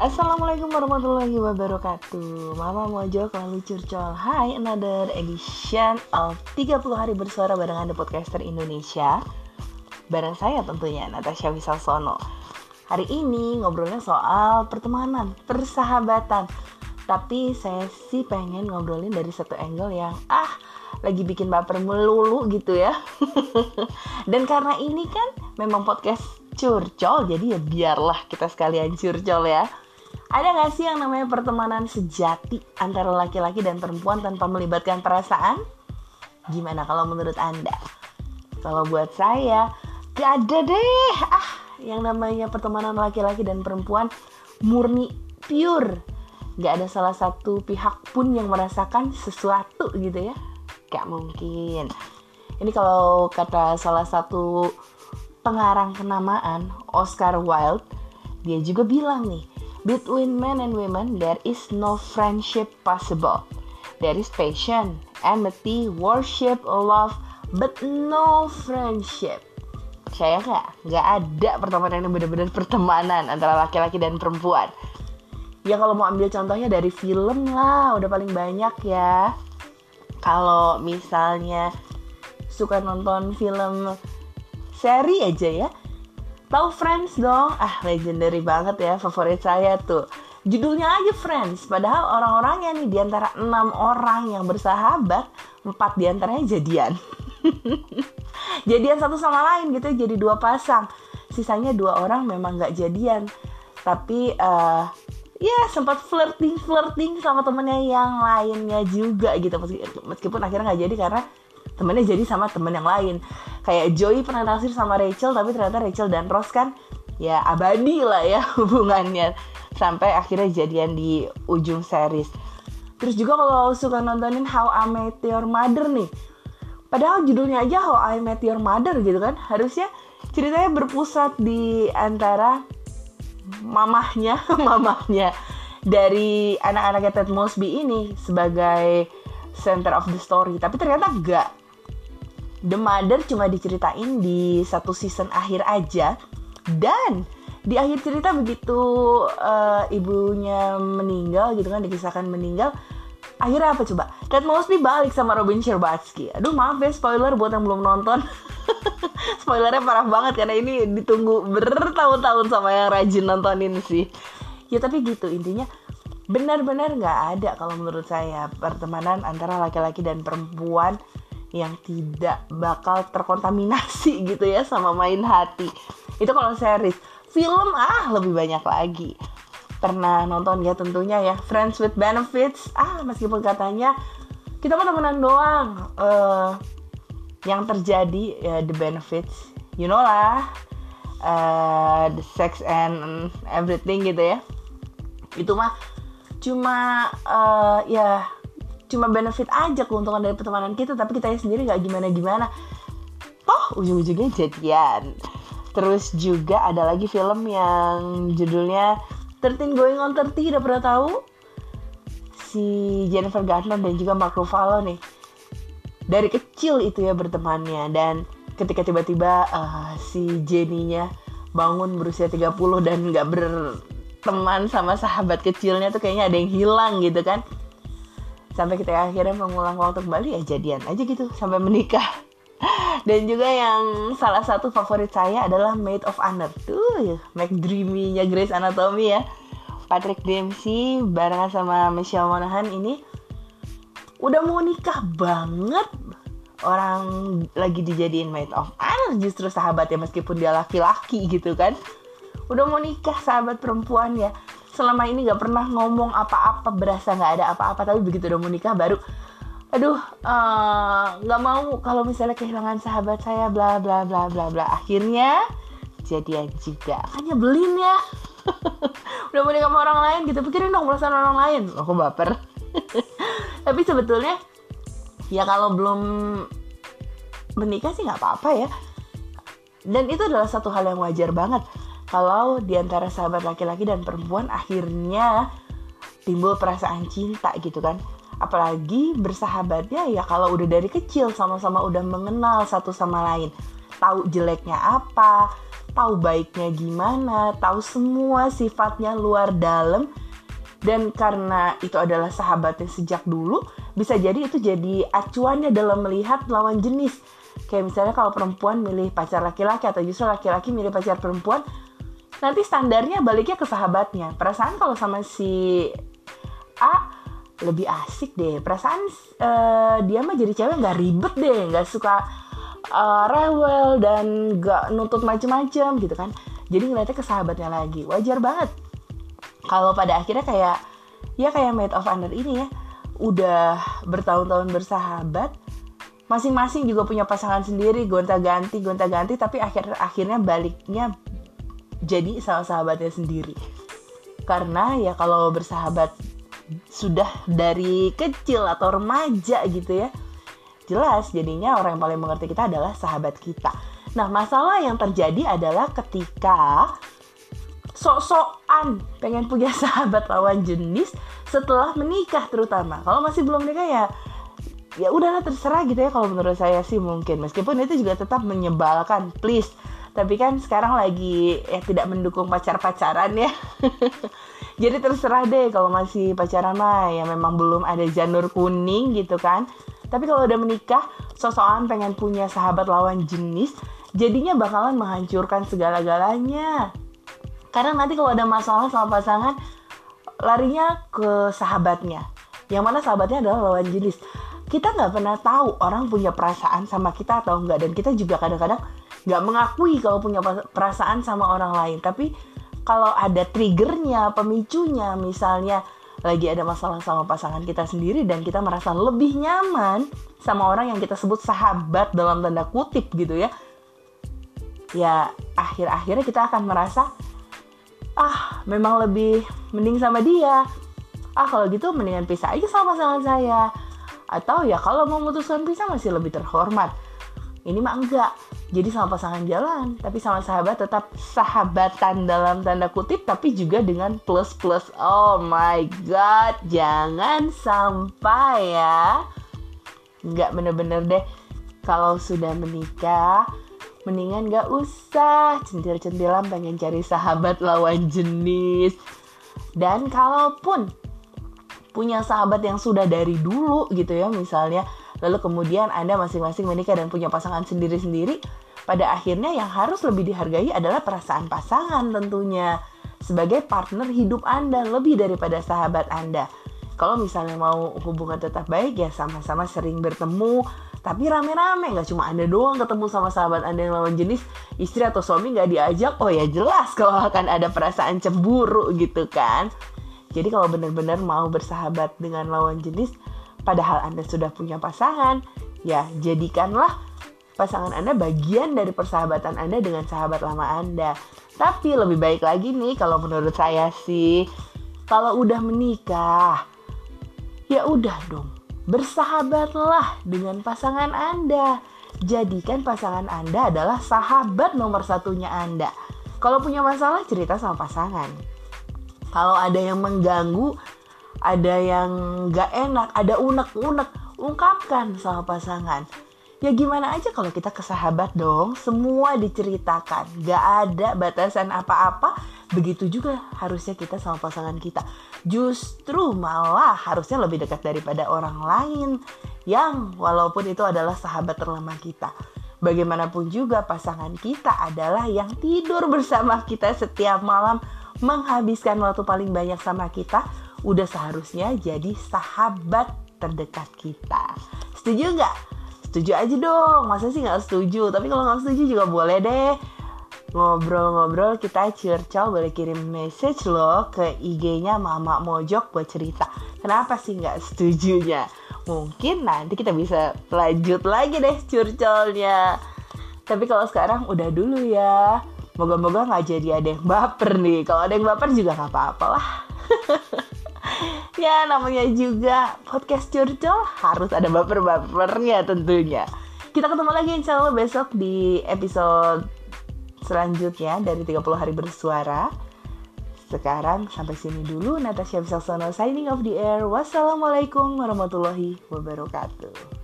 Assalamualaikum warahmatullahi wabarakatuh. Mama Mojo lalu curcol Hai, another edition of 30 hari bersuara bareng Anda Podcaster Indonesia. Bareng saya tentunya, Natasha Wisalsono. Hari ini ngobrolnya soal pertemanan, persahabatan. Tapi saya sih pengen ngobrolin dari satu angle yang Ah, lagi bikin baper melulu gitu ya. Dan karena ini kan memang podcast curcol Jadi ya biarlah kita sekalian curcol ya ada gak sih yang namanya pertemanan sejati antara laki-laki dan perempuan tanpa melibatkan perasaan? Gimana kalau menurut Anda? Kalau buat saya, gak ada deh. Ah, yang namanya pertemanan laki-laki dan perempuan murni pure. Gak ada salah satu pihak pun yang merasakan sesuatu gitu ya. Gak mungkin. Ini kalau kata salah satu pengarang kenamaan, Oscar Wilde, dia juga bilang nih, Between men and women, there is no friendship possible. There is passion, enmity, worship, love, but no friendship. Saya nggak, nggak ada pertemanan yang benar-benar pertemanan antara laki-laki dan perempuan. Ya kalau mau ambil contohnya dari film lah, udah paling banyak ya. Kalau misalnya suka nonton film seri aja ya, Tahu Friends dong? Ah, legendary banget ya, favorit saya tuh. Judulnya aja Friends, padahal orang-orangnya nih di antara enam orang yang bersahabat, empat di antaranya jadian. jadian satu sama lain gitu, jadi dua pasang. Sisanya dua orang memang nggak jadian, tapi uh, ya sempat flirting flirting sama temennya yang lainnya juga gitu meskipun akhirnya nggak jadi karena temennya jadi sama temen yang lain. Kayak Joey pernah naksir sama Rachel tapi ternyata Rachel dan Ross kan ya abadi lah ya hubungannya. Sampai akhirnya jadian di ujung series. Terus juga kalau suka nontonin How I Met Your Mother nih padahal judulnya aja How I Met Your Mother gitu kan harusnya ceritanya berpusat di antara mamahnya mamahnya dari anak-anaknya Ted Mosby ini sebagai center of the story. Tapi ternyata enggak The Mother cuma diceritain di satu season akhir aja. Dan di akhir cerita begitu uh, ibunya meninggal gitu kan dikisahkan meninggal akhirnya apa coba? Ted Mosby balik sama Robin Sherbatsky. Aduh maaf ya spoiler buat yang belum nonton. Spoilernya parah banget karena ini ditunggu bertahun-tahun sama yang rajin nontonin sih. Ya tapi gitu intinya benar-benar nggak ada kalau menurut saya pertemanan antara laki-laki dan perempuan yang tidak bakal terkontaminasi gitu ya sama main hati. Itu kalau series. Film ah lebih banyak lagi. Pernah nonton ya tentunya ya Friends with Benefits. Ah meskipun katanya kita mau temenan doang. Uh, yang terjadi ya the benefits, you know lah, uh, the sex and everything gitu ya. Itu mah cuma uh, ya cuma benefit aja keuntungan dari pertemanan kita tapi kita sendiri nggak gimana gimana toh ujung-ujungnya jadian. Terus juga ada lagi film yang judulnya 13 Going on 30 udah pernah tahu? Si Jennifer Garner dan juga Mark Ruffalo nih. Dari kecil itu ya bertemannya dan ketika tiba-tiba uh, si Jenny-nya bangun berusia 30 dan nggak berteman sama sahabat kecilnya tuh kayaknya ada yang hilang gitu kan sampai kita akhirnya mengulang waktu kembali ya jadian aja gitu sampai menikah. Dan juga yang salah satu favorit saya adalah Maid of Honor. Tuh McDreamy-nya Grace Anatomy ya. Patrick Dempsey barengan sama Michelle Monaghan ini udah mau nikah banget. Orang lagi dijadiin Maid of Honor justru sahabat ya meskipun dia laki-laki gitu kan. Udah mau nikah sahabat perempuan ya selama ini nggak pernah ngomong apa-apa berasa nggak ada apa-apa tapi begitu udah mau nikah baru aduh eh, nggak uh, mau kalau misalnya kehilangan sahabat saya bla bla bla bla bla. Akhirnya jadian juga. Kan nyebelin ya. Udah mau nikah sama orang lain gitu pikirin dong perasaan orang lain. Aku baper? Tapi sebetulnya ya kalau belum menikah sih nggak apa-apa ya. Dan itu adalah satu hal yang wajar banget kalau di antara sahabat laki-laki dan perempuan akhirnya timbul perasaan cinta gitu kan. Apalagi bersahabatnya ya kalau udah dari kecil sama-sama udah mengenal satu sama lain. Tahu jeleknya apa tahu baiknya gimana, tahu semua sifatnya luar dalam. Dan karena itu adalah sahabatnya sejak dulu, bisa jadi itu jadi acuannya dalam melihat lawan jenis. Kayak misalnya kalau perempuan milih pacar laki-laki atau justru laki-laki milih pacar perempuan, nanti standarnya baliknya ke sahabatnya. Perasaan kalau sama si A lebih asik deh. Perasaan uh, dia mah jadi cewek nggak ribet deh, nggak suka uh, rewel dan nggak nuntut macem-macem gitu kan. Jadi ngeliatnya ke sahabatnya lagi. Wajar banget kalau pada akhirnya kayak ya kayak made of honor ini ya udah bertahun-tahun bersahabat masing-masing juga punya pasangan sendiri gonta-ganti gonta-ganti tapi akhir akhirnya baliknya jadi sama sahabatnya sendiri. Karena ya kalau bersahabat sudah dari kecil atau remaja gitu ya jelas jadinya orang yang paling mengerti kita adalah sahabat kita. Nah masalah yang terjadi adalah ketika sok-sokan pengen punya sahabat lawan jenis setelah menikah terutama. Kalau masih belum menikah ya ya udahlah terserah gitu ya kalau menurut saya sih mungkin. Meskipun itu juga tetap menyebalkan please tapi kan sekarang lagi ya tidak mendukung pacar-pacaran ya. Jadi terserah deh kalau masih pacaran mah ya memang belum ada janur kuning gitu kan. Tapi kalau udah menikah sosokan pengen punya sahabat lawan jenis jadinya bakalan menghancurkan segala-galanya. Karena nanti kalau ada masalah sama pasangan larinya ke sahabatnya. Yang mana sahabatnya adalah lawan jenis. Kita nggak pernah tahu orang punya perasaan sama kita atau enggak dan kita juga kadang-kadang nggak mengakui kalau punya perasaan sama orang lain. Tapi kalau ada triggernya pemicunya misalnya lagi ada masalah sama pasangan kita sendiri dan kita merasa lebih nyaman sama orang yang kita sebut sahabat dalam tanda kutip gitu ya ya akhir-akhirnya kita akan merasa ah memang lebih mending sama dia. Ah kalau gitu mendingan pisah aja sama pasangan saya. Atau ya kalau mau memutuskan pisah masih lebih terhormat. Ini mah enggak jadi sama pasangan jalan tapi sama sahabat tetap sahabatan dalam tanda kutip tapi juga dengan plus plus. Oh my god jangan sampai ya. Nggak bener-bener deh. Kalau sudah menikah mendingan gak usah. Centil-centilan pengen cari sahabat lawan jenis. Dan kalaupun punya sahabat yang sudah dari dulu gitu ya misalnya lalu kemudian anda masing-masing menikah dan punya pasangan sendiri-sendiri pada akhirnya yang harus lebih dihargai adalah perasaan pasangan tentunya sebagai partner hidup anda lebih daripada sahabat anda. Kalau misalnya mau hubungan tetap baik ya sama-sama sering bertemu tapi rame-rame nggak cuma anda doang ketemu sama sahabat anda yang lawan jenis istri atau suami nggak diajak oh ya jelas kalau akan ada perasaan cemburu gitu kan. Jadi kalau benar-benar mau bersahabat dengan lawan jenis padahal anda sudah punya pasangan ya jadikanlah pasangan anda bagian dari persahabatan anda dengan sahabat lama anda tapi lebih baik lagi nih kalau menurut saya sih kalau udah menikah ya udah dong Bersahabatlah dengan pasangan Anda. Jadikan pasangan Anda adalah sahabat nomor satunya Anda. Kalau punya masalah, cerita sama pasangan. Kalau ada yang mengganggu, ada yang gak enak, ada unek-unek, ungkapkan sama pasangan. Ya gimana aja kalau kita ke sahabat dong, semua diceritakan. Gak ada batasan apa-apa, begitu juga harusnya kita sama pasangan kita justru malah harusnya lebih dekat daripada orang lain yang walaupun itu adalah sahabat terlama kita. Bagaimanapun juga pasangan kita adalah yang tidur bersama kita setiap malam menghabiskan waktu paling banyak sama kita udah seharusnya jadi sahabat terdekat kita. Setuju nggak? Setuju aja dong. Masa sih nggak setuju? Tapi kalau nggak setuju juga boleh deh ngobrol-ngobrol kita curcol boleh kirim message loh ke IG-nya Mama Mojok buat cerita. Kenapa sih nggak setujunya? Mungkin nanti kita bisa lanjut lagi deh curcolnya. Tapi kalau sekarang udah dulu ya. Moga-moga nggak jadi ada yang baper nih. Kalau ada yang baper juga nggak apa-apa lah. ya namanya juga podcast curcol harus ada baper-bapernya tentunya. Kita ketemu lagi insya Allah besok di episode selanjutnya dari 30 hari bersuara. Sekarang sampai sini dulu Natasha Wisasono signing off the air. Wassalamualaikum warahmatullahi wabarakatuh.